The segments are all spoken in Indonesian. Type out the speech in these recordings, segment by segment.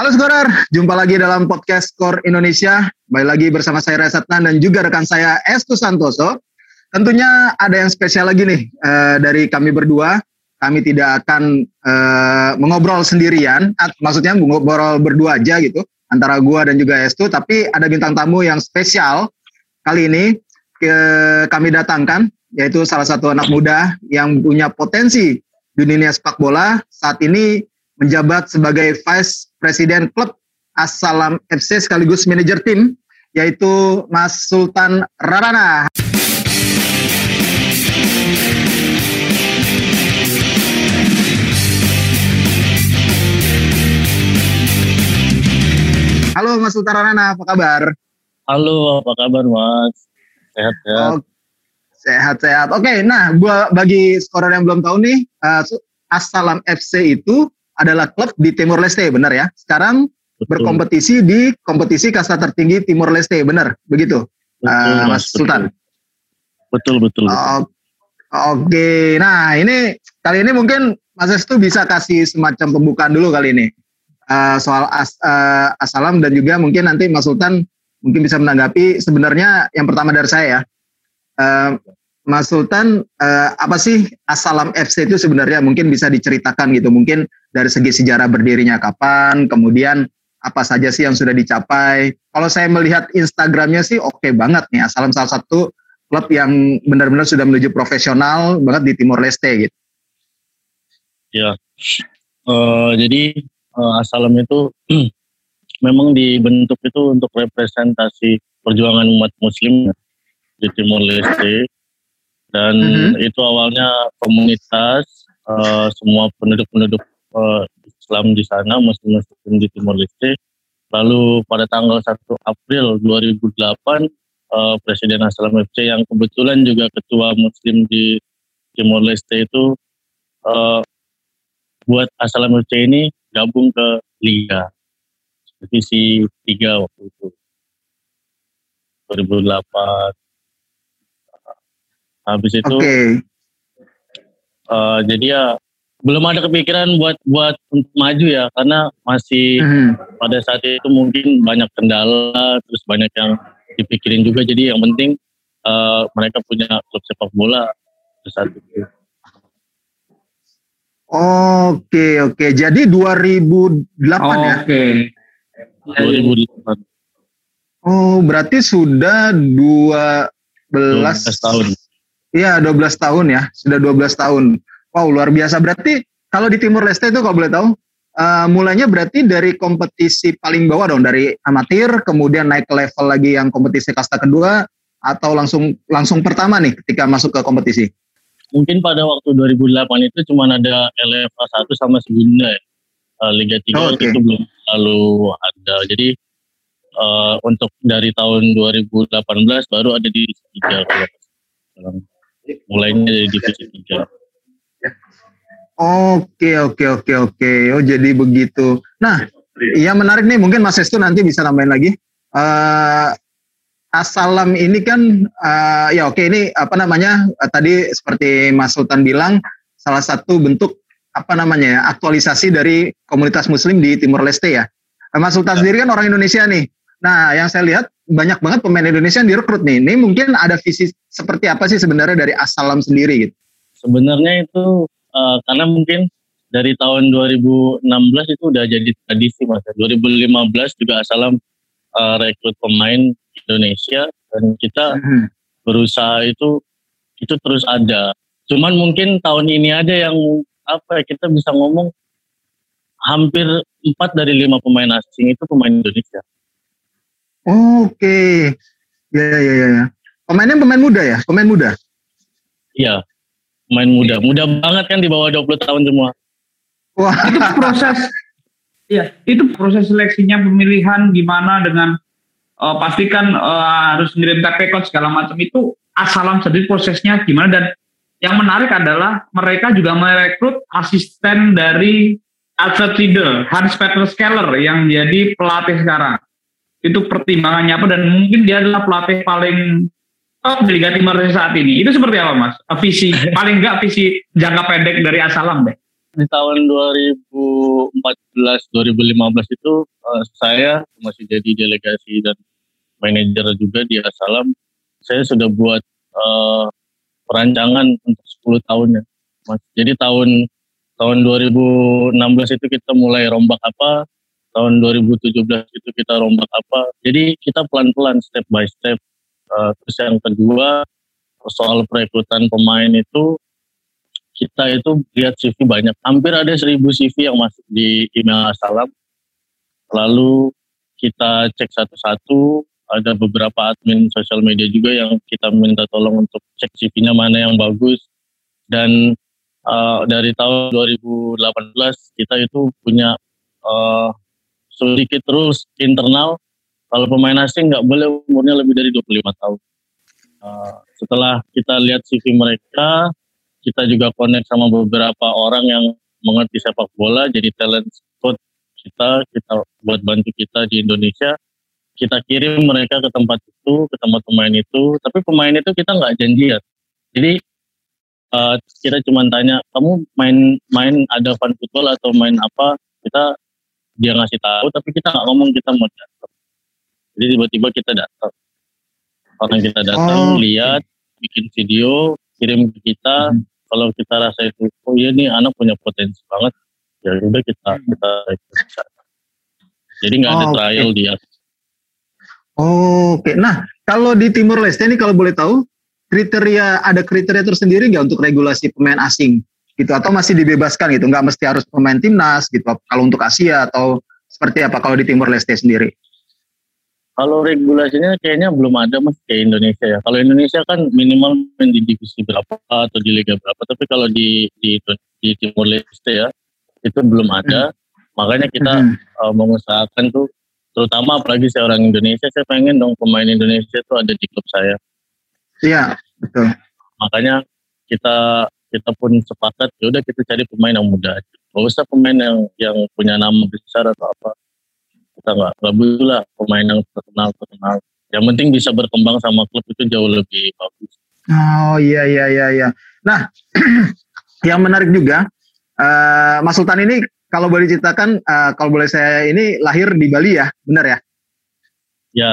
Halo Skorer, jumpa lagi dalam podcast Skor Indonesia. Baik lagi bersama saya Resatnan dan juga rekan saya Estu Santoso. Tentunya ada yang spesial lagi nih uh, dari kami berdua. Kami tidak akan uh, mengobrol sendirian, maksudnya mengobrol berdua aja gitu antara gua dan juga Estu, tapi ada bintang tamu yang spesial kali ini ke, kami datangkan yaitu salah satu anak muda yang punya potensi dunia sepak bola saat ini menjabat sebagai Vice President klub Assalam FC sekaligus manajer tim yaitu Mas Sultan Rarana. Halo Mas Sultan Rarana, apa kabar? Halo, apa kabar Mas? Sehat-sehat. Oh, sehat-sehat. Oke, nah gua bagi skorer yang belum tahu nih, uh, Assalam FC itu adalah klub di Timur Leste, benar ya? Sekarang betul. berkompetisi di kompetisi kasta tertinggi Timur Leste, benar? Begitu, betul, uh, Mas betul. Sultan. Betul, betul. betul. Uh, Oke, okay. nah ini kali ini mungkin Mas Estu bisa kasih semacam pembukaan dulu kali ini uh, soal as, uh, Asalam dan juga mungkin nanti Mas Sultan mungkin bisa menanggapi. Sebenarnya yang pertama dari saya ya, uh, Mas Sultan uh, apa sih Asalam FC itu sebenarnya mungkin bisa diceritakan gitu, mungkin dari segi sejarah berdirinya kapan, kemudian apa saja sih yang sudah dicapai. Kalau saya melihat Instagramnya sih oke okay banget nih, Asalam salah satu klub yang benar-benar sudah menuju profesional banget di Timor Leste gitu. Ya, uh, jadi uh, Asalam itu memang dibentuk itu untuk representasi perjuangan umat Muslim di Timor Leste dan mm -hmm. itu awalnya komunitas uh, semua penduduk-penduduk uh, Islam di sana, muslim-muslim di Timor Leste. Lalu pada tanggal 1 April 2008, uh, eh, Presiden Aslam FC yang kebetulan juga ketua muslim di Timor Leste itu uh, buat Aslam FC ini gabung ke Liga divisi 3 waktu itu 2008 habis itu okay. uh, jadi ya belum ada kepikiran buat buat untuk maju ya karena masih hmm. pada saat itu mungkin banyak kendala terus banyak yang dipikirin juga jadi yang penting uh, mereka punya klub sepak bola saat itu. Oke oke jadi 2008 oh, ya. Oke. 2008. Oh berarti sudah 12 12 tahun. Iya 12 tahun ya sudah 12 tahun. Wow luar biasa berarti kalau di Timur Leste itu kalau boleh tahu uh, mulainya berarti dari kompetisi paling bawah dong dari amatir kemudian naik ke level lagi yang kompetisi kasta kedua atau langsung langsung pertama nih ketika masuk ke kompetisi? Mungkin pada waktu 2008 itu cuma ada LFA 1 sama Segunda ya. Uh, Liga 3 oh, okay. itu belum lalu ada. Jadi uh, untuk dari tahun 2018 baru ada di divisi 3 kalau mulainya dari divisi 3. Oke oke oke oke. Oh jadi begitu. Nah, yang menarik nih mungkin Mas Estu nanti bisa nambahin lagi. Uh, Asalam ini kan uh, ya oke ini apa namanya uh, tadi seperti Mas Sultan bilang salah satu bentuk apa namanya ya aktualisasi dari komunitas Muslim di Timur Leste ya. Mas Sultan ya. sendiri kan orang Indonesia nih. Nah yang saya lihat banyak banget pemain Indonesia yang direkrut nih. Ini mungkin ada visi seperti apa sih sebenarnya dari Asalam sendiri gitu? Sebenarnya itu uh, karena mungkin dari tahun 2016 itu udah jadi tradisi mas. 2015 juga Asalam uh, rekrut pemain Indonesia dan kita hmm. berusaha itu itu terus ada. Cuman mungkin tahun ini ada yang apa ya kita bisa ngomong hampir empat dari lima pemain asing itu pemain Indonesia. Oke, okay. ya ya ya ya. Pemainnya pemain muda ya, pemain muda. Iya, main muda. Muda banget kan di bawah 20 tahun semua. Wah, itu proses Iya, itu proses seleksinya pemilihan gimana dengan uh, pastikan uh, harus ngirim TP code segala macam itu asalam sendiri prosesnya gimana dan yang menarik adalah mereka juga merekrut asisten dari Alfred Riedel, Hans Peter Skeller yang jadi pelatih sekarang. Itu pertimbangannya apa dan mungkin dia adalah pelatih paling oh, di Liga Timur saat ini. Itu seperti apa Mas? Visi paling enggak visi jangka pendek dari Asalam deh. di tahun 2014 2015 itu uh, saya masih jadi delegasi dan manajer juga di Asalam saya sudah buat uh, perancangan untuk 10 tahunnya Mas. Jadi tahun tahun 2016 itu kita mulai rombak apa tahun 2017 itu kita rombak apa jadi kita pelan-pelan step by step uh, terus yang kedua soal perekrutan pemain itu kita itu lihat CV banyak. Hampir ada seribu CV yang masuk di email Asalam lalu kita cek satu-satu ada beberapa admin sosial media juga yang kita minta tolong untuk cek CV-nya mana yang bagus. Dan uh, dari tahun 2018 kita itu punya uh, sedikit rules internal kalau pemain asing nggak boleh umurnya lebih dari 25 tahun. Uh, setelah kita lihat CV mereka, kita juga connect sama beberapa orang yang mengerti sepak bola, jadi talent scout kita, kita buat bantu kita di Indonesia. Kita kirim mereka ke tempat itu, ke tempat pemain itu, tapi pemain itu kita nggak janjian. Jadi uh, kita cuma tanya, kamu main main ada fan football atau main apa? Kita dia ngasih tahu tapi kita nggak ngomong kita mau datang jadi tiba-tiba kita datang orang kita datang oh. lihat bikin video kirim ke kita hmm. kalau kita rasa itu oh iya nih anak punya potensi banget ya udah kita hmm. kita, kita jadi nggak ada oh, trial okay. dia oh, oke okay. nah kalau di Timur Leste ini kalau boleh tahu kriteria ada kriteria tersendiri nggak untuk regulasi pemain asing gitu atau masih dibebaskan gitu nggak mesti harus pemain timnas gitu kalau untuk Asia atau seperti apa kalau di Timur Leste sendiri kalau regulasinya kayaknya belum ada mas kayak Indonesia ya. Kalau Indonesia kan minimal main di divisi berapa atau di liga berapa tapi kalau di di, di Timur Leste ya itu belum ada. Hmm. makanya kita hmm. uh, mengusahakan tuh terutama apalagi saya orang Indonesia saya pengen dong pemain Indonesia itu ada di klub saya. Iya betul. Makanya kita kita pun sepakat ya udah kita cari pemain yang muda gak usah pemain yang yang punya nama besar atau apa kita nggak nggak butuh lah pemain yang terkenal terkenal yang penting bisa berkembang sama klub itu jauh lebih bagus oh iya iya iya iya nah yang menarik juga uh, Mas Sultan ini kalau boleh ceritakan uh, kalau boleh saya ini lahir di Bali ya benar ya ya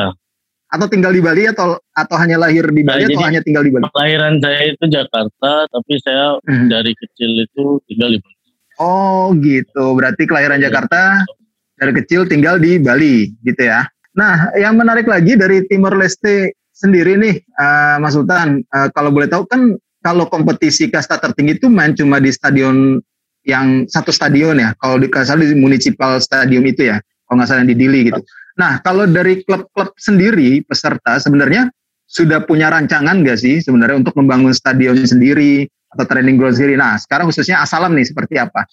atau tinggal di Bali atau atau hanya lahir di Bali nah, atau hanya tinggal di Bali? Kelahiran saya itu Jakarta, tapi saya hmm. dari kecil itu tinggal di Bali. Oh gitu, berarti kelahiran ya. Jakarta dari kecil tinggal di Bali, gitu ya. Nah, yang menarik lagi dari Timor Leste sendiri nih, uh, Mas Sultan, uh, kalau boleh tahu kan kalau kompetisi kasta tertinggi itu main cuma di stadion yang satu stadion ya, kalau di kasar di municipal stadium itu ya, kalau nggak salah di Dili gitu. Nah, kalau dari klub-klub sendiri peserta sebenarnya sudah punya rancangan nggak sih sebenarnya untuk membangun stadion sendiri atau training ground sendiri? Nah, sekarang khususnya Asalam nih seperti apa?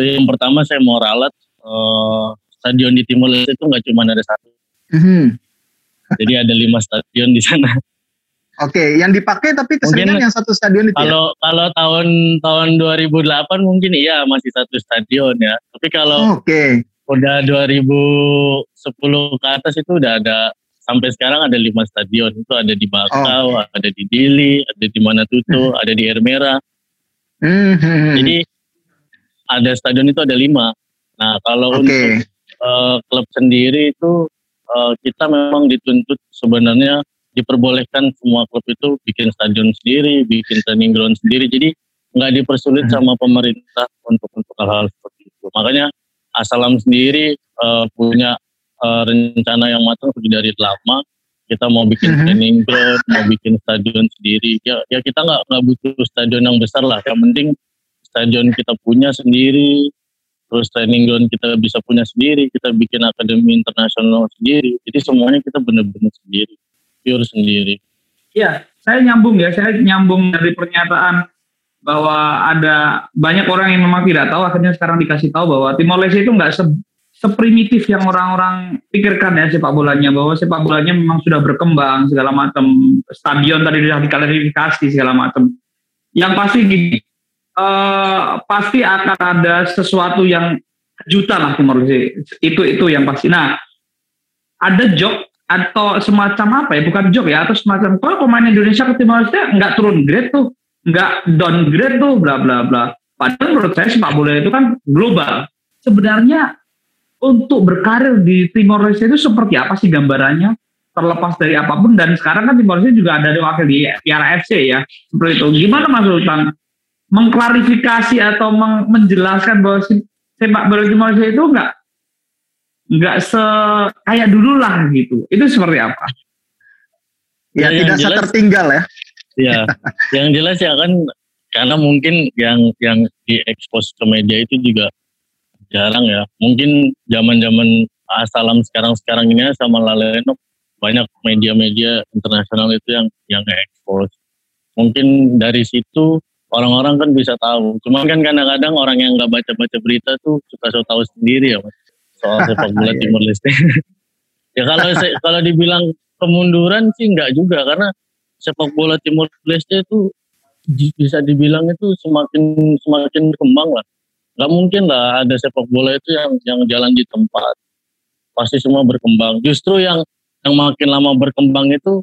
Yang pertama saya mau ralat uh, stadion di Timur Leste itu nggak cuma ada satu. Mm-hmm. Jadi ada lima stadion di sana. Oke, okay, yang dipakai tapi keseringan yang satu stadion itu. Ya? Kalau ya? kalau tahun tahun 2008 mungkin iya masih satu stadion ya. Tapi kalau Oke. Okay udah 2010 ke atas itu udah ada sampai sekarang ada lima stadion itu ada di Bakau, oh. ada di Dili, ada di Manatuto, hmm. ada di Ermera. Hmm. Jadi ada stadion itu ada lima. Nah kalau okay. untuk uh, klub sendiri itu uh, kita memang dituntut sebenarnya diperbolehkan semua klub itu bikin stadion sendiri, bikin training ground sendiri. Jadi nggak dipersulit hmm. sama pemerintah untuk untuk hal-hal seperti itu. Makanya Asalam sendiri uh, punya uh, rencana yang matang sudah dari lama. Kita mau bikin uh-huh. training ground, mau bikin stadion sendiri. Ya, ya kita nggak nggak butuh stadion yang besar lah. Yang penting stadion kita punya sendiri, terus training ground kita bisa punya sendiri, kita bikin akademi internasional sendiri. Jadi semuanya kita benar-benar sendiri, pure sendiri. Iya, saya nyambung ya, saya nyambung dari pernyataan bahwa ada banyak orang yang memang tidak tahu akhirnya sekarang dikasih tahu bahwa Timor Leste itu nggak se seprimitif yang orang-orang pikirkan ya sepak bolanya bahwa sepak bolanya memang sudah berkembang segala macam stadion tadi sudah diklarifikasi segala macam yang pasti gini uh, pasti akan ada sesuatu yang juta lah Leste itu itu yang pasti nah ada job atau semacam apa ya bukan job ya atau semacam kalau pemain Indonesia ke Timor Leste nggak turun grade tuh nggak downgrade tuh bla bla bla Padahal menurut saya sepak bola itu kan global. Sebenarnya untuk berkarir di Timor Leste itu seperti apa sih gambarannya? Terlepas dari apa pun dan sekarang kan Timor Leste juga ada wakil di Piala FC ya. Seperti itu. Gimana Mas Sultan mengklarifikasi atau menjelaskan bahwa sepak bola Timor Leste itu enggak enggak se kayak dulu lah gitu. Itu seperti apa? Ya, ya tidak jelas, tertinggal ya. Ya, yang jelas ya kan karena mungkin yang yang diekspos ke media itu juga jarang ya. Mungkin zaman-zaman Asalam sekarang-sekarang ini sama Laleno banyak media-media internasional itu yang yang ekspos. Mungkin dari situ orang-orang kan bisa tahu. Cuman kan kadang-kadang orang yang nggak baca-baca berita tuh suka so tahu sendiri ya mas soal sepak bola iya. Timur Leste. ya kalau kalau dibilang kemunduran sih nggak juga karena sepak bola Timur Leste itu bisa dibilang itu semakin semakin berkembang lah nggak mungkin lah ada sepak bola itu yang yang jalan di tempat pasti semua berkembang justru yang yang makin lama berkembang itu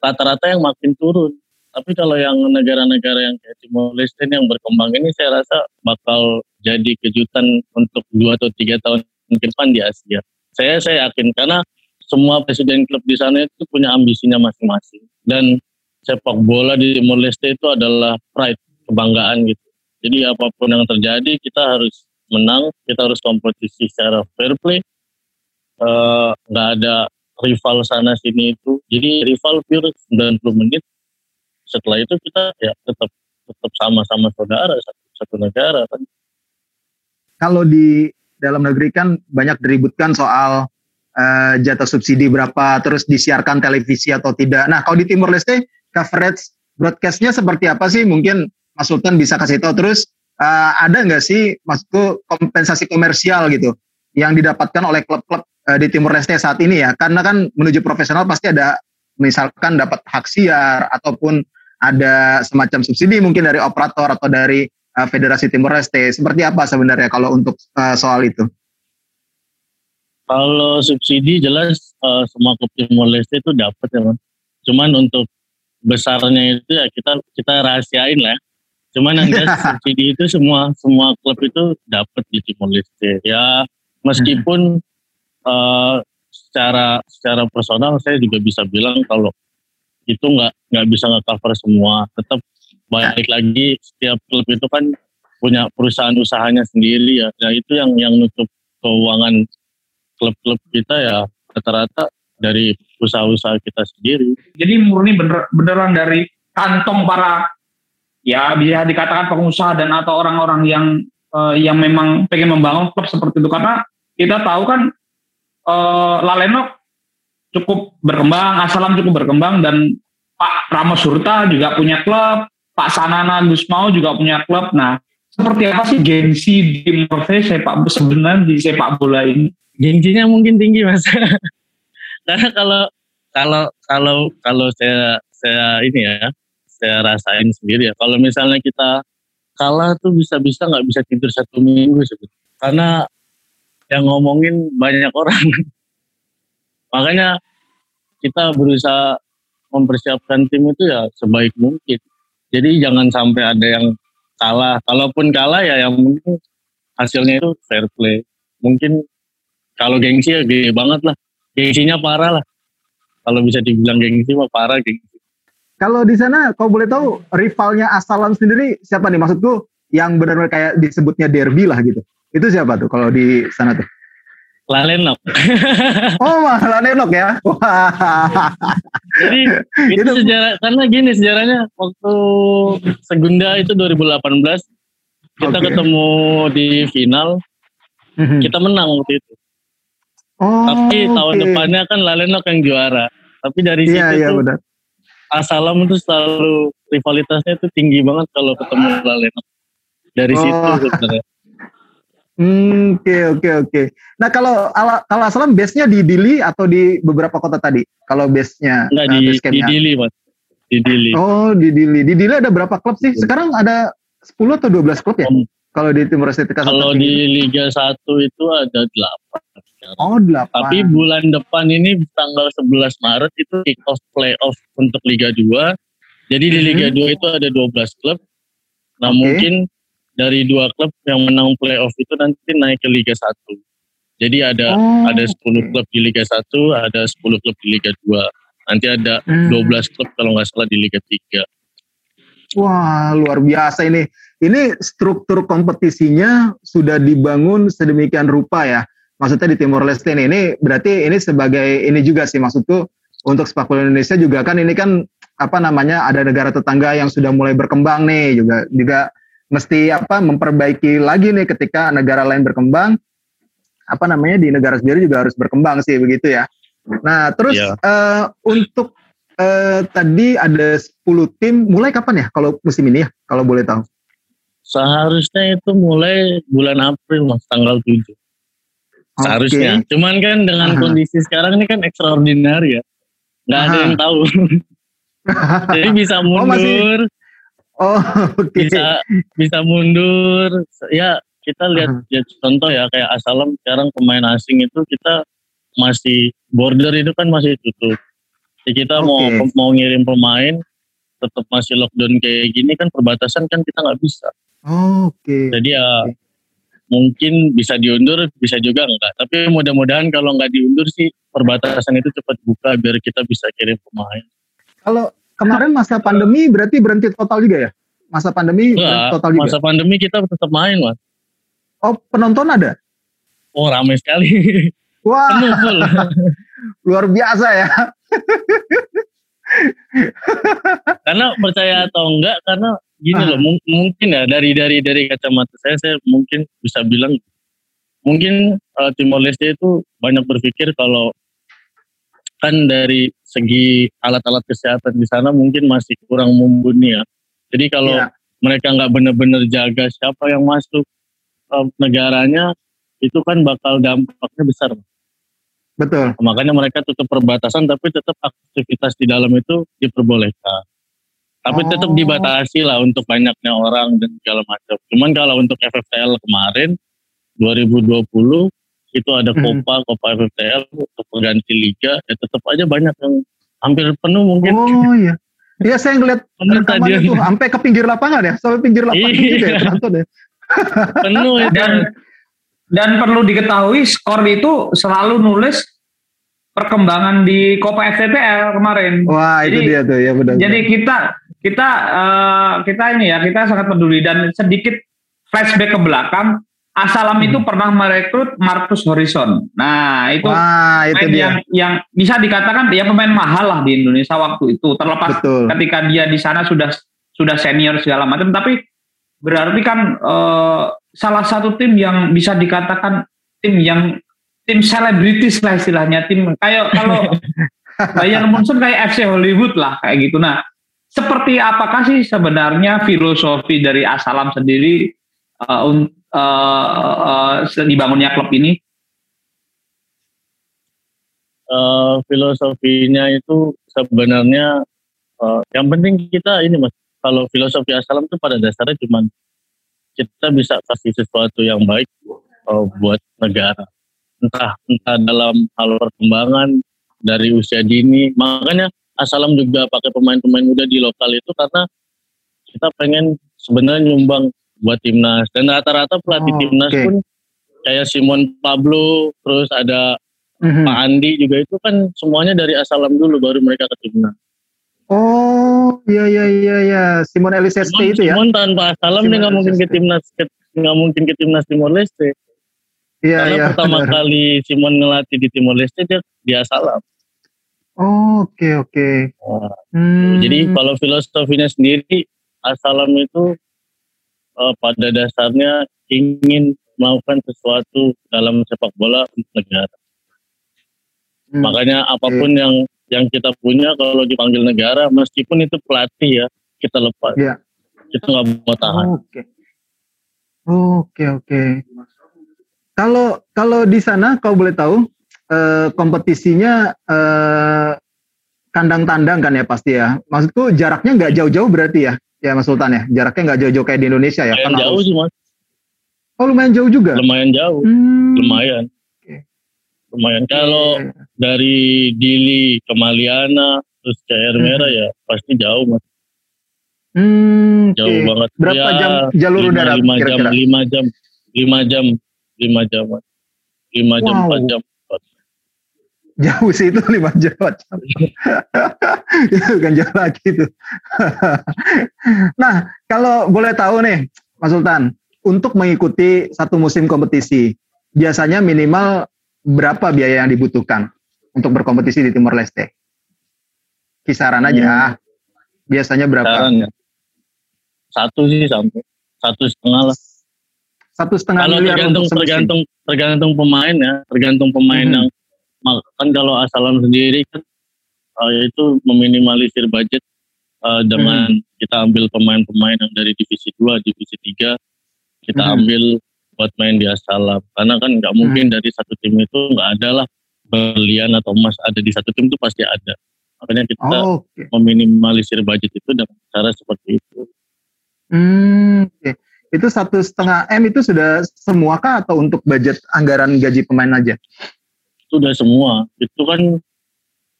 rata-rata yang makin turun tapi kalau yang negara-negara yang kayak Timor Leste yang berkembang ini saya rasa bakal jadi kejutan untuk dua atau tiga tahun ke depan di Asia saya saya yakin karena semua presiden klub di sana itu punya ambisinya masing-masing dan sepak bola di Timor Leste itu adalah pride kebanggaan gitu jadi apa pun yang terjadi kita harus menang, kita harus kompetisi secara fair play. Eh, uh, ada rival sana sini itu. Jadi rival pure 90 menit. Setelah itu kita ya tetap tetap sama-sama saudara satu, satu negara kan. Kalau di dalam negeri kan banyak diributkan soal uh, jatah subsidi berapa, terus disiarkan televisi atau tidak. Nah, kalau di Timur Leste coverage broadcastnya seperti apa sih? Mungkin Mas Sultan bisa kasih tahu terus uh, ada nggak sih maksudku kompensasi komersial gitu yang didapatkan oleh klub-klub uh, di Timur Leste saat ini ya karena kan menuju profesional pasti ada misalkan dapat hak siar ataupun ada semacam subsidi mungkin dari operator atau dari uh, Federasi Timur Leste seperti apa sebenarnya kalau untuk uh, soal itu? Kalau subsidi jelas uh, semua klub Timur Leste itu dapat ya, man. Cuman untuk besarnya itu ya kita kita rahasiain lah. Cuman yang jelas subsidi itu semua semua klub itu dapat di Timor Leste. Ya meskipun uh, secara secara personal saya juga bisa bilang kalau itu nggak nggak bisa nge-cover semua. Tetap balik lagi setiap klub itu kan punya perusahaan usahanya sendiri ya. Ya itu yang yang nutup keuangan klub-klub kita ya rata-rata dari usaha-usaha kita sendiri. Jadi murni bener, beneran dari kantong para ya bisa dikatakan pengusaha dan atau orang-orang yang uh, yang memang pengen membangun klub seperti itu karena kita tahu kan uh, Laleno cukup berkembang, Asalam cukup berkembang dan Pak Ramos Hurta juga punya klub, Pak Sanana Gusmao juga punya klub. Nah, seperti apa sih gengsi di Morfe sepak sebenarnya di sepak bola ini? Gengsinya mungkin tinggi mas, karena kalau kalau kalau kalau saya saya ini ya saya rasain sendiri ya. Kalau misalnya kita kalah tuh bisa-bisa nggak bisa tidur satu minggu sebetulnya. Karena yang ngomongin banyak orang. Makanya kita berusaha mempersiapkan tim itu ya sebaik mungkin. Jadi jangan sampai ada yang kalah. Kalaupun kalah ya yang penting hasilnya itu fair play. Mungkin kalau gengsi ya gede banget lah. Gengsinya parah lah. Kalau bisa dibilang gengsi mah parah gengsi. Kalau di sana, kau boleh tahu rivalnya Asalam sendiri siapa nih? Maksudku yang benar-benar kayak disebutnya derby lah gitu. Itu siapa tuh kalau di sana tuh? Lalenok. oh, Lalenok ya. Jadi itu, itu sejarah karena gini sejarahnya waktu Segunda itu 2018 kita okay. ketemu di final mhm. kita menang waktu itu. Oh, Tapi tahun okay. depannya kan Lalenok yang juara. Tapi dari yeah, situ yeah, tuh benar. Asalam itu selalu rivalitasnya itu tinggi banget kalau ketemu Laleno. Dari oh. situ sebenarnya. Hmm, oke oke oke. Nah kalau kalau Asalam base-nya di Dili atau di beberapa kota tadi? Kalau base-nya Enggak uh, di, base di Dili, Mas. Di Dili. Oh, di Dili. Di Dili ada berapa klub sih? Sekarang ada 10 atau 12 klub ya? Um, kalau di Timur Leste Kalau di Liga 1 itu ada 8 sekarang. Oh, 8. Tapi bulan depan ini tanggal 11 Maret itu kick off playoff untuk Liga 2. Jadi di Liga mm -hmm. 2 itu ada 12 klub. Nah, okay. mungkin dari dua klub yang menang playoff itu nanti naik ke Liga 1. Jadi ada Oh, ada 10 oke. klub di Liga 1, ada 10 klub di Liga 2. Nanti ada Hmm. 12 klub kalau nggak salah di Liga 3. Wah, luar biasa ini. Ini struktur kompetisinya sudah dibangun sedemikian rupa ya. Maksudnya di Timor Leste ini, ini berarti ini sebagai ini juga sih maksudku untuk sepak bola Indonesia juga kan ini kan apa namanya ada negara tetangga yang sudah mulai berkembang nih juga juga mesti apa memperbaiki lagi nih ketika negara lain berkembang apa namanya di negara sendiri juga harus berkembang sih begitu ya. Nah, terus Iya. eh, untuk eh, tadi ada 10 tim, mulai kapan ya kalau musim ini ya, kalau boleh tahu? Seharusnya itu mulai bulan April mas, tanggal 7. Seharusnya. Oke. Cuman kan dengan Aha. kondisi sekarang ini kan extraordinary ya. Nggak ada Aha. yang tahu. Jadi bisa Oh, masih- mundur, Oh, oke. bisa bisa mundur. Ya kita lihat Aha. ya, contoh ya kayak Asalam sekarang pemain asing itu kita masih border itu kan masih tutup. Jadi kita mau Oke. mau ngirim pemain tetap masih lockdown kayak gini kan perbatasan kan kita nggak bisa. Oh, Oke. Jadi ya mungkin bisa diundur, bisa juga enggak. Tapi mudah-mudahan kalau nggak diundur sih perbatasan itu cepat buka biar kita bisa kirim pemain. Kalau kemarin masa pandemi berarti berhenti total juga ya? Masa pandemi Enggak, total juga. masa pandemi kita tetap main mas. Oh, penonton ada? Oh ramai sekali. Wah, Penuh full. luar biasa ya. karena percaya atau enggak karena gini Ah. loh mung- mungkin ya dari dari dari kacamata saya saya mungkin bisa bilang mungkin eh, Timor Leste itu banyak berpikir kalau kan dari segi alat-alat kesehatan di sana mungkin masih kurang mumpuni ya. Jadi kalau Iya. mereka nggak benar-benar jaga siapa yang masuk eh, negaranya itu kan bakal dampaknya besar. Betul. Makanya mereka tutup perbatasan tapi tetap aktivitas di dalam itu diperbolehkan. Tapi Oh. tetap dibatasi lah untuk banyaknya orang dan segala macam. Cuman kalau untuk FFTL kemarin 2020 itu ada. Copa, Copa FFTL untuk pengganti liga, ya tetap aja banyak yang hampir penuh mungkin. Oh iya. Iya saya ngeliat stadion. tuh sampai ke pinggir lapangan ya, sampai pinggir lapangan Iya. juga ya penonton ya. penuh itu. Dan dan perlu diketahui skor itu selalu nulis perkembangan di Copa FTPL kemarin. Wah itu Jadi- dia tuh ya benar. Jadi kita kita eh, kita ini ya kita sangat peduli dan sedikit flashback ke belakang. Asalam itu Hmm. pernah merekrut Marcus Horizon. Nah itu Wah itu dia. yang yang bisa dikatakan dia pemain mahal lah di Indonesia waktu itu. Terlepas Betul. ketika dia di sana sudah sudah senior segala macam, tapi berarti kan eh, salah satu tim yang bisa dikatakan tim yang tim selebritis lah istilahnya tim kayak kalau Bayern Munchen kayak FC Hollywood lah kayak gitu. Nah, seperti apakah sih sebenarnya filosofi dari Asalam sendiri eh, eh, eh, dibangunnya klub ini? Eh, filosofinya itu sebenarnya eh, yang penting kita ini mas kalau filosofi asalam itu pada dasarnya cuma kita bisa kasih sesuatu yang baik eh, buat negara entah entah dalam hal perkembangan dari usia dini makanya asalam juga pakai pemain-pemain muda di lokal itu karena kita pengen sebenarnya nyumbang buat timnas dan rata-rata pelatih Oh, timnas oke. pun kayak Simon Pablo terus ada Mhm. Pak Andi juga itu kan semuanya dari Asalam dulu baru mereka ke timnas. Oh iya iya iya iya Simon Eliseste Simon, itu ya. Simon tanpa Asalam dia Simon nggak mungkin ke timnas nggak mungkin ke timnas Timor Leste. Iya Karena iya. pertama benar. kali Simon ngelatih di Timor Leste dia di Asalam. Oh, Oke oke. Nah, Hmm. Jadi kalau filosofinya sendiri Asalam itu eh, pada dasarnya ingin melakukan sesuatu dalam sepak bola untuk negara. Hmm. Makanya apa pun yang yang kita punya kalau dipanggil negara, meskipun itu pelatih ya, kita lepas. Iya. Kita nggak mau tahan. Oke. Oke oke. Kalau kalau di sana kau boleh tahu eh, kompetisinya eh, kandang tandang kan ya pasti ya. Maksudku jaraknya nggak jauh-jauh berarti ya, ya Mas Sultan ya. Jaraknya nggak jauh-jauh kayak di Indonesia ya. Lumayan Kan jauh harus- sih mas, Oh lumayan jauh juga. lumayan jauh, Hmm. lumayan. Oke. Lumayan. Kalau dari Dili ke Maliana, terus ke Air Hmm. Merah ya pasti jauh mas. Hmm, jauh oke. banget. Berapa Ya, jam jalur lima, udara lima jam, kira-kira? lima jam, lima jam, lima jam, lima jam, Wow. empat jam. Jauh sih itu lima jam. itu bukan jauh lagi itu. nah, kalau boleh tahu nih, Mas Sultan, untuk mengikuti satu musim kompetisi, biasanya minimal berapa biaya yang dibutuhkan untuk berkompetisi di Timor Leste? Kisaran aja. Biasanya berapa? Saran ya. Satu sih sampai satu setengah lah. Satu setengah Kalau miliar tergantung tergantung tergantung pemain ya, tergantung pemain Mhm. yang kan kalau asalan sendiri kan uh, itu meminimalisir budget uh, dengan Mhm. kita ambil pemain-pemain yang dari divisi 2, divisi 3 kita Mhm. ambil buat main di asalam karena kan nggak mungkin Mhm. dari satu tim itu nggak ada lah berlian atau emas ada di satu tim itu pasti ada makanya kita Oh, Oke. meminimalisir budget itu dengan cara seperti itu Hmm, oke. Itu satu setengah M itu sudah semua kah atau untuk budget anggaran gaji pemain aja? Itu udah semua itu kan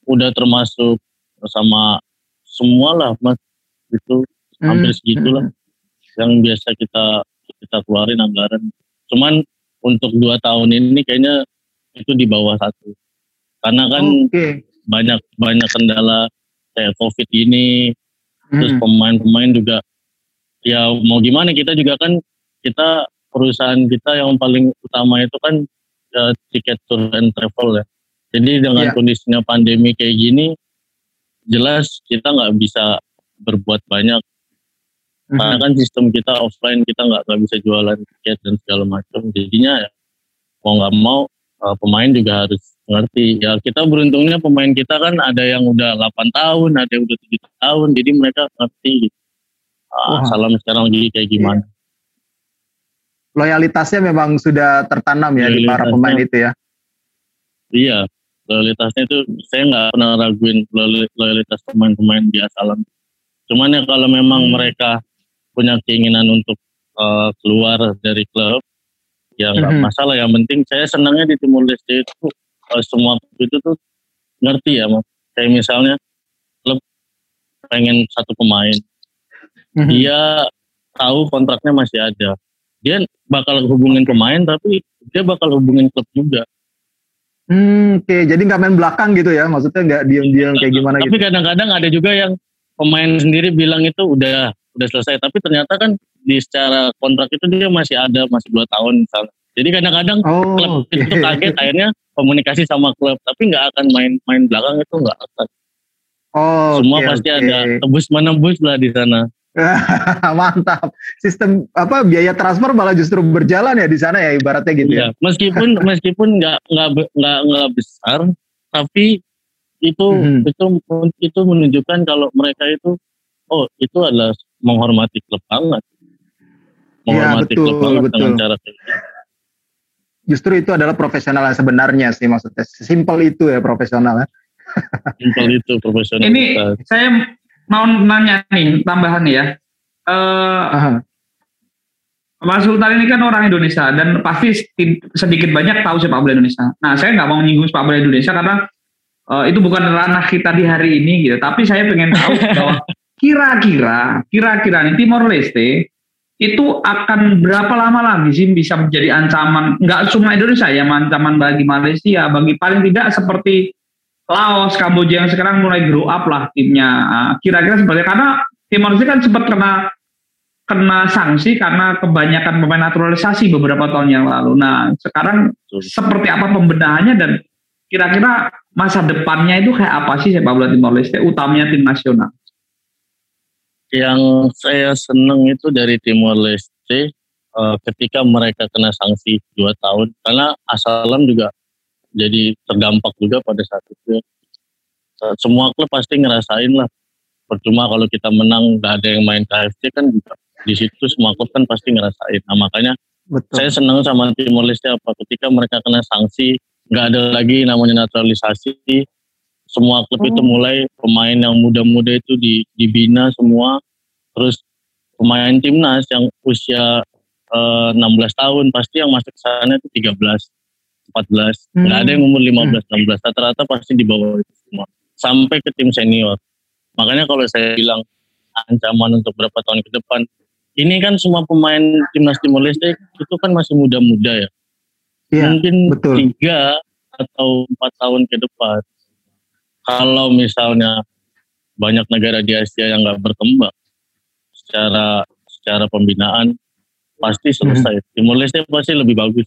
udah termasuk sama semua lah mas itu hampir Hmm, segitulah hmm. yang biasa kita kita keluarin anggaran cuman untuk dua tahun ini kayaknya itu di bawah satu karena kan Oke. banyak banyak kendala kayak covid ini terus Hmm. pemain-pemain juga ya mau gimana kita juga kan kita perusahaan kita yang paling utama itu kan eh, tiket tour and travel ya jadi dengan Iya. kondisinya pandemi kayak gini jelas kita nggak bisa berbuat banyak Hmm. karena kan sistem kita offline kita nggak nggak bisa jualan tiket dan segala macam jadinya ya, mau nggak mau eh, pemain juga harus ngerti ya kita beruntungnya pemain kita kan ada yang udah 8 tahun ada yang udah tujuh tahun jadi mereka ngerti gitu. Ah, Wah. salam sekarang lagi kayak gimana Loyalitasnya memang sudah tertanam ya di para pemain itu ya. iya loyalitasnya itu saya nggak pernah raguin loyal- loyalitas pemain-pemain di asalam cuman ya kalau memang Hmm. mereka punya keinginan untuk eh, keluar dari klub ya nggak Mhm. masalah yang penting saya senangnya di Timur Leste itu eh, semua itu tuh ngerti ya mas kayak misalnya klub pengen satu pemain Mhm. dia tahu kontraknya masih ada dia bakal hubungin pemain tapi dia bakal hubungin klub juga Hmm, Oke, jadi nggak main belakang gitu ya? Maksudnya nggak diam-diam kayak gimana tapi gitu? kadang-kadang ada juga yang pemain sendiri bilang itu udah udah selesai tapi ternyata kan di secara kontrak itu dia masih ada masih dua tahun misalnya jadi kadang-kadang Oh, klub oke. itu kaget akhirnya komunikasi sama klub tapi nggak akan main main belakang itu nggak akan Oh, semua oke, pasti oke. ada tebus menembus lah di sana Mantap. Sistem apa biaya transfer malah justru berjalan ya di sana ya ibaratnya gitu ya. Iya, meskipun meskipun nggak nggak nggak nggak besar, tapi itu Mhm. itu itu menunjukkan kalau mereka itu oh itu adalah menghormati klub banget, menghormati Iya, betul, klub banget betul. dengan cara kayak gitu. Justru itu adalah profesional yang sebenarnya sih maksudnya. Simpel itu ya profesional ya. Simpel itu profesional. Ini saya mau nanya nih tambahan ya. Eh Aha. Mas Sultan ini kan orang Indonesia dan pasti sedi- sedikit banyak tahu sepak bola Indonesia. Nah, saya nggak mau menyinggung sepak bola Indonesia karena eh, itu bukan ranah kita di hari ini gitu. Tapi saya pengen tahu bahwa kira-kira, kira-kira nih Timor Leste itu akan berapa lama lagi sih bisa menjadi ancaman? Nggak cuma Indonesia ya, ancaman bagi Malaysia, bagi paling tidak seperti Laos, Kamboja yang sekarang mulai grow up lah timnya. Ah, Kira-kira seperti karena Timor Leste kan sempat kena kena sanksi karena kebanyakan pemain naturalisasi beberapa tahun yang lalu. Nah, sekarang seperti apa pembenahannya dan kira-kira masa depannya itu kayak apa sih sepak bola Timor Leste, utamanya tim nasional? Yang saya seneng itu dari Timor Leste eh, ketika mereka kena sanksi dua tahun, karena Asalam juga jadi terdampak juga pada saat itu. Eh, Semua klub pasti ngerasain lah. Percuma kalau kita menang nggak ada yang main KFC kan juga di situ semua klub kan pasti ngerasain. Nah makanya Betul. saya senang sama Timor Leste apa ketika mereka kena sanksi nggak ada lagi namanya naturalisasi semua klub itu Oh. mulai pemain yang muda-muda itu di, dibina semua terus pemain timnas yang usia eh, 16 tahun pasti yang masuk ke sana itu 13 14 nggak ada yang umur 15 16 rata-rata pasti di bawah itu semua sampai ke tim senior makanya kalau saya bilang ancaman untuk berapa tahun ke depan. Ini kan semua pemain timnas Timor Leste itu kan masih muda-muda ya. Iya, Mungkin betul. tiga atau empat tahun ke depan. Kalau misalnya banyak negara di Asia yang nggak berkembang secara secara pembinaan pasti selesai. Timor Leste pasti lebih bagus.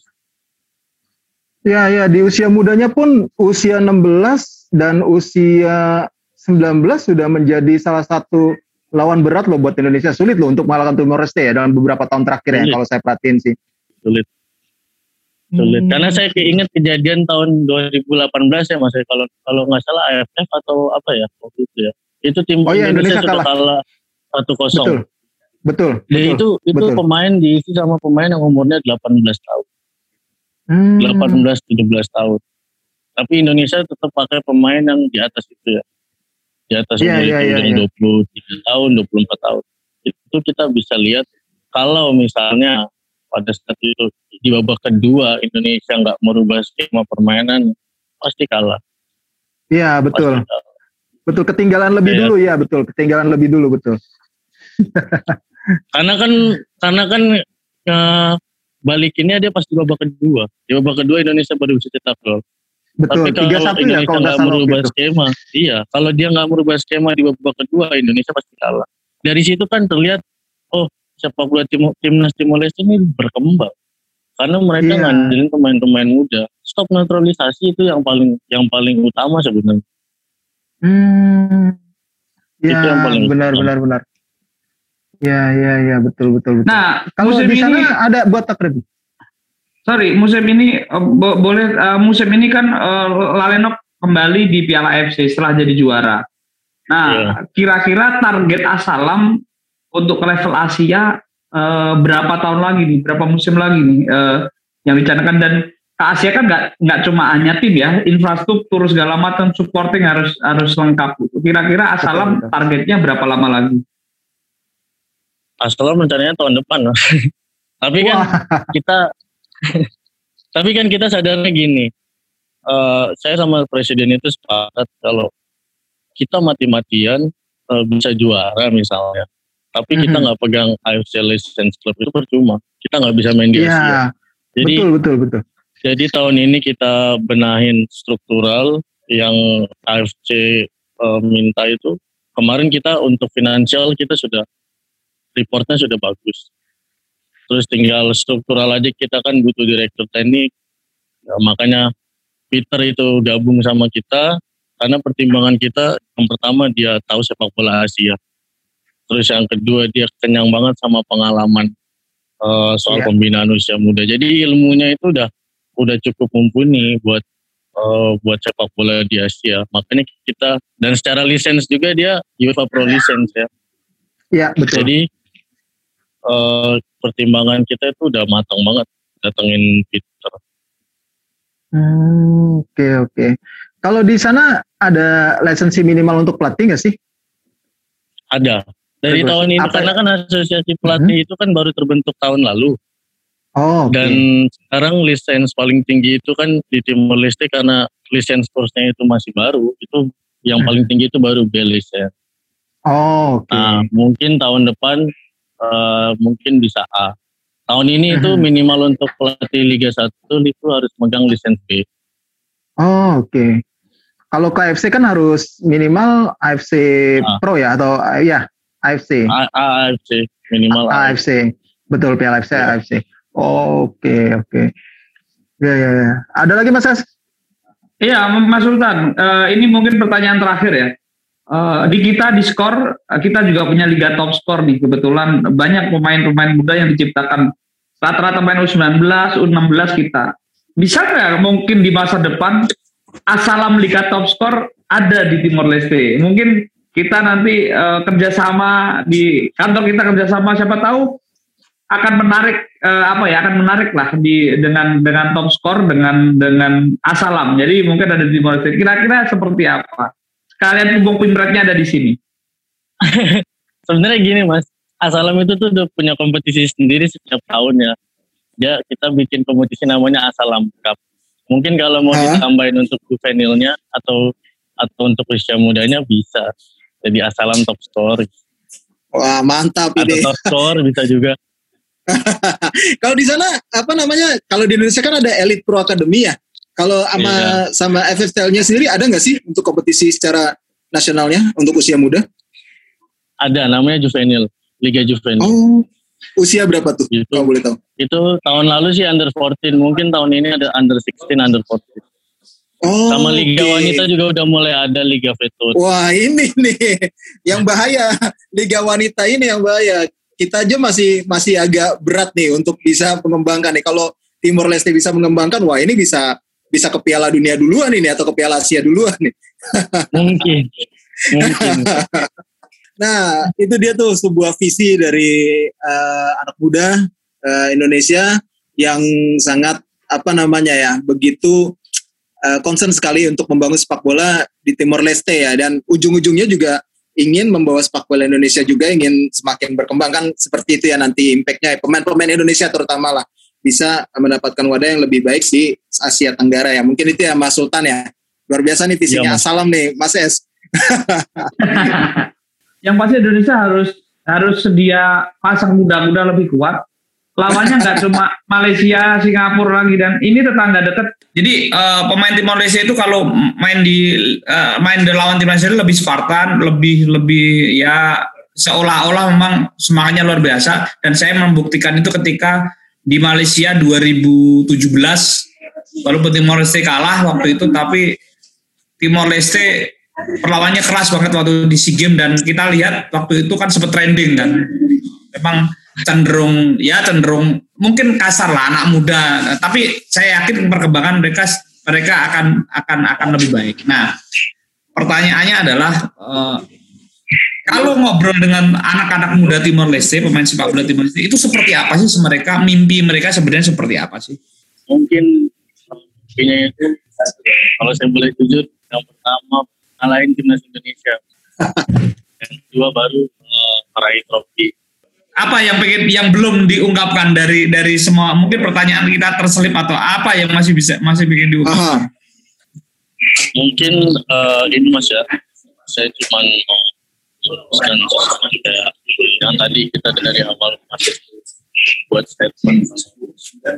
Ya, ya di usia mudanya pun usia 16 dan usia 19 sudah menjadi salah satu lawan berat loh buat Indonesia. Sulit loh untuk mengalahkan Timor Leste ya dalam beberapa tahun terakhir ya kalau saya perhatiin sih. Sulit. Sulit. Hmm. Karena saya keinget kejadian tahun 2018 ya Mas kalau kalau nggak salah AFF atau apa ya waktu itu ya. Itu tim Oh iya, Indonesia, Indonesia sudah kalah 1-0. Betul. Betul. Dia betul. itu itu betul. pemain diisi sama pemain yang umurnya 18 tahun. Hmm. 18 17 tahun. Tapi Indonesia tetap pakai pemain yang di atas itu ya. Di atas Iya, umur iya, itu iya, yang 23 tahun, 24 tahun. Itu kita bisa lihat kalau misalnya pada saat itu di babak kedua Indonesia nggak merubah skema permainan pasti kalah. Iya, betul. Pasti kalah. Betul ketinggalan lebih Iya. dulu ya, betul. Ketinggalan lebih dulu betul. Karena kan karena kan eh, balikinnya dia pasti babak kedua. Di babak kedua Indonesia baru bisa cetak gol. Betul. Tapi kalau 3-1 ya Indonesia kalau nggak merubah itu. skema, iya. Kalau dia nggak merubah skema di babak kedua, Indonesia pasti kalah. Dari situ kan terlihat, oh sepak bola tim, timnas Timor Leste ini berkembang. Karena mereka Iya. ngandelin pemain-pemain muda. Stop naturalisasi itu yang paling yang paling utama sebenarnya. Hmm. Ya, Itu yang paling benar utama. benar benar. Ya, ya, ya, betul betul betul. Nah, Kalau musim di sana ini ada buat takrib. sorry, musim ini eh, bo- boleh eh, musim ini kan eh, Lalenok kembali di Piala AFC setelah jadi juara. Nah, Iya. kira-kira target Asalam untuk level Asia eh, berapa tahun lagi nih? Berapa musim lagi nih eh, yang dicanakan dan ke Asia kan nggak nggak cuma hanya tim ya, infrastruktur segala macam supporting harus harus lengkap. Kira-kira Asalam betul. targetnya berapa lama lagi? Asal rencananya tahun depan. Tapi kan Wah, kita tapi kan kita sadarnya gini eh, saya sama presiden itu sepakat kalau kita mati-matian eh, bisa juara misalnya tapi kita Mhm. nggak pegang AFC License Club itu percuma kita nggak bisa main di Asia Iya, jadi betul betul betul. jadi tahun ini kita benahin struktural yang AFC eh, minta itu kemarin kita untuk finansial kita sudah reportnya sudah bagus. Terus tinggal struktural aja kita kan butuh direktur teknik. Ya, makanya Peter itu gabung sama kita karena pertimbangan kita yang pertama dia tahu sepak bola Asia. Terus yang kedua dia kenyang banget sama pengalaman eh, soal Iya. pembinaan usia muda. Jadi ilmunya itu udah udah cukup mumpuni buat eh, buat sepak bola di Asia. Makanya kita dan secara lisensi juga dia UEFA Pro License ya. Ya, betul. jadi eh, pertimbangan kita itu udah matang banget datengin Peter. Hmm, Oke oke. Kalau di sana ada lisensi minimal untuk pelatih nggak sih? Ada. Dari Bagus. tahun ini Apa- karena kan asosiasi pelatih itu kan baru terbentuk tahun lalu Oh, oke. dan sekarang lisens paling tinggi itu kan di Timor Leste karena lisens kursnya itu masih baru itu yang Hmm. paling tinggi itu baru B license. Oh, oke. Nah, mungkin tahun depan eh, mungkin bisa A. Tahun ini itu Mhm. minimal untuk pelatih Liga 1 itu harus megang lisens B. Oh, oke. Kalau ke AFC kan harus minimal AFC Ah. Pro ya atau ya AFC. A, AFC minimal A. AFC. Betul Piala AFC Ya. AFC. Oke, oke. Ya, ya, ya. Ada lagi Mas As? Iya, Mas Sultan. Eh, ini mungkin pertanyaan terakhir ya. Eh, di kita di skor eh, kita juga punya liga top skor nih. Kebetulan banyak pemain-pemain muda yang diciptakan rata-rata pemain U19, U16 kita. Bisa nggak mungkin di masa depan Asalam Liga Top Skor ada di Timor Leste? Mungkin kita nanti eh, kerjasama di kantor kita kerjasama siapa tahu akan menarik eh, apa ya akan menarik lah di dengan dengan top skor dengan dengan Asalam. Jadi mungkin ada di Timor Leste. Kira-kira seperti apa? Kalian punggung pingratnya ada di sini. Sebenarnya gini mas, Asalam itu tuh udah punya kompetisi sendiri setiap tahun ya. Ya kita bikin kompetisi namanya Asalam Cup. Mungkin kalau mau Hah? ditambahin untuk juvenilnya atau atau untuk usia mudanya bisa. Jadi Asalam top score. Wah mantap ini. Atau top score bisa juga. kalau di sana apa namanya? Kalau di Indonesia kan ada Elite Pro Academy ya. Kalau sama yeah. sama FFTL-nya sendiri ada nggak sih untuk kompetisi secara nasionalnya untuk usia muda? Ada, namanya Juvenil, Liga Juvenil. Oh, usia berapa tuh? Itu, kalau boleh tahu. Itu tahun lalu sih under 14, mungkin tahun ini ada under 16, under 14. Oh, Sama Liga okay. Wanita juga udah mulai ada Liga Vetur. Wah ini nih yang bahaya Liga Wanita ini yang bahaya. Kita aja masih masih agak berat nih untuk bisa mengembangkan nih. Kalau Timor Leste bisa mengembangkan, wah ini bisa bisa ke Piala Dunia duluan ini atau ke Piala Asia duluan nih. Mungkin. Mungkin. nah itu dia tuh sebuah visi dari uh, anak muda uh, Indonesia yang sangat apa namanya ya begitu uh, concern sekali untuk membangun sepak bola di Timor Leste ya dan ujung-ujungnya juga ingin membawa sepak bola Indonesia juga ingin semakin berkembang kan seperti itu ya nanti impactnya pemain-pemain Indonesia terutama lah bisa mendapatkan wadah yang lebih baik di Asia Tenggara ya. Mungkin itu ya Mas Sultan ya. Luar biasa nih visinya. Ya, salam nih Mas Es. Yang pasti Indonesia harus harus sedia pasang muda-muda lebih kuat. Lawannya nggak cuma Malaysia, Singapura lagi dan ini tetangga dekat. Jadi uh, pemain tim Malaysia itu kalau main di uh, main di lawan tim Malaysia lebih Spartan, lebih lebih ya seolah-olah memang semangatnya luar biasa. Dan saya membuktikan itu ketika di Malaysia 2017 walaupun Timor Leste kalah waktu itu tapi Timor Leste perlawannya keras banget waktu di SEA Games dan kita lihat waktu itu kan sempat trending kan memang cenderung ya cenderung mungkin kasar lah anak muda. Tapi saya yakin perkembangan mereka mereka akan akan akan lebih baik. Nah pertanyaannya adalah uh, kalau ngobrol dengan anak-anak muda Timor Leste pemain sepak bola Timor Leste itu seperti apa sih mereka? Mimpi mereka sebenarnya seperti apa sih? Mungkin mimpinya itu kalau saya boleh jujur yang pertama ngalahin timnas Indonesia. Yang kedua baru uh, meraih trofi. Apa yang pengen yang belum diungkapkan dari dari semua mungkin pertanyaan kita terselip atau apa yang masih bisa masih bikin diungkapkan? Mungkin uh, ini mas ya, saya cuma mau teruskan kayak yang tadi kita dari awal buat statement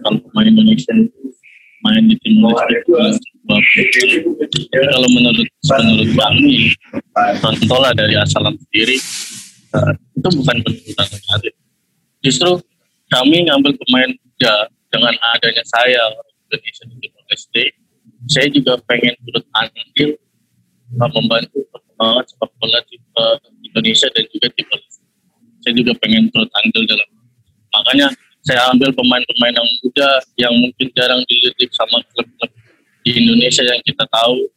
kalau pemain Indonesia main di tim itu kalau menurut menurut contoh lah dari asalan sendiri uh, itu bukan penurunan karir. Justru kami ngambil pemain muda dengan adanya saya Indonesia di Timor saya juga pengen turut andil uh, membantu perkembangan sepak bola di uh, Indonesia dan juga Leste. Saya juga pengen turut andil dalam makanya saya ambil pemain-pemain yang muda yang mungkin jarang dilirik sama klub-klub di Indonesia yang kita tahu.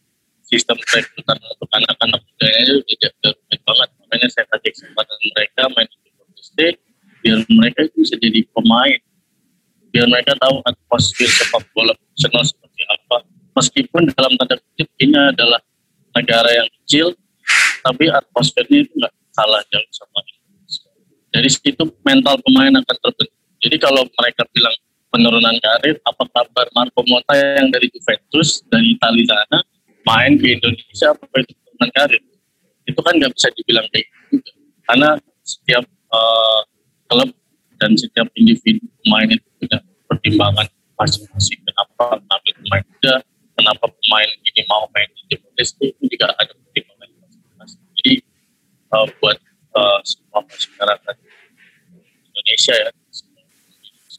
Sistem rekrutan untuk anak-anak mudanya itu tidak rumit banget. Makanya saya kasih kesempatan mereka main di Leste biar mereka itu bisa jadi pemain. Biar mereka tahu atmosfer sepak bola profesional seperti apa. Meskipun dalam tanda kutip ini adalah negara yang kecil tapi atmosfernya itu nggak kalah jauh sama Indonesia dari situ mental pemain akan terbentuk. Jadi kalau mereka bilang penurunan karir apa kabar Marco Motta yang dari Juventus dari Italia sana main ke Indonesia apa itu penurunan karir? Itu kan nggak bisa dibilang kayak gitu. Karena setiap uh, klub dan setiap individu pemain itu punya pertimbangan masing-masing. Kenapa ngambil pemain muda kenapa pemain ini mau main di tim itu juga ada pertimbangan jadi uh, buat uh, semua masyarakat Indonesia ya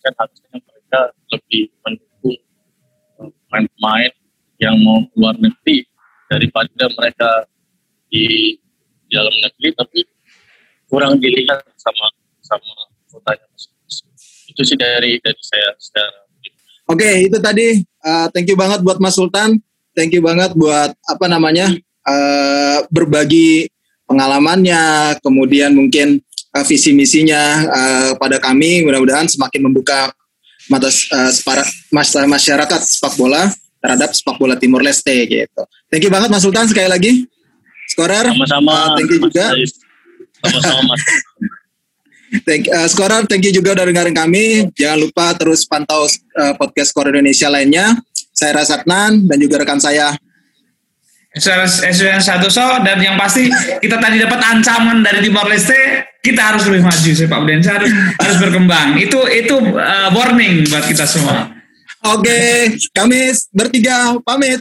kan harusnya mereka lebih mendukung pemain-pemain yang mau keluar negeri daripada mereka di dalam negeri tapi kurang dilihat sama sama kotanya itu sih dari dari saya secara Oke, okay, itu tadi uh, thank you banget buat Mas Sultan. Thank you banget buat apa namanya? Uh, berbagi pengalamannya, kemudian mungkin uh, visi misinya uh, pada kami mudah-mudahan semakin membuka mata uh, masyarakat sepak bola terhadap sepak bola Timur Leste gitu. Thank you banget Mas Sultan sekali lagi. Skorer. Sama-sama. Uh, thank you juga. Sama-sama Thank, uh, Skorer, thank you juga udah dengerin kami. Jangan lupa terus pantau uh, podcast Skor Indonesia lainnya. Saya Rasatnan dan juga rekan saya Eswen Santoso dan yang pasti kita tadi dapat ancaman dari Timor Leste kita harus lebih maju sih Pak Budensa harus harus berkembang itu itu uh, warning buat kita semua. Oke, kami bertiga pamit.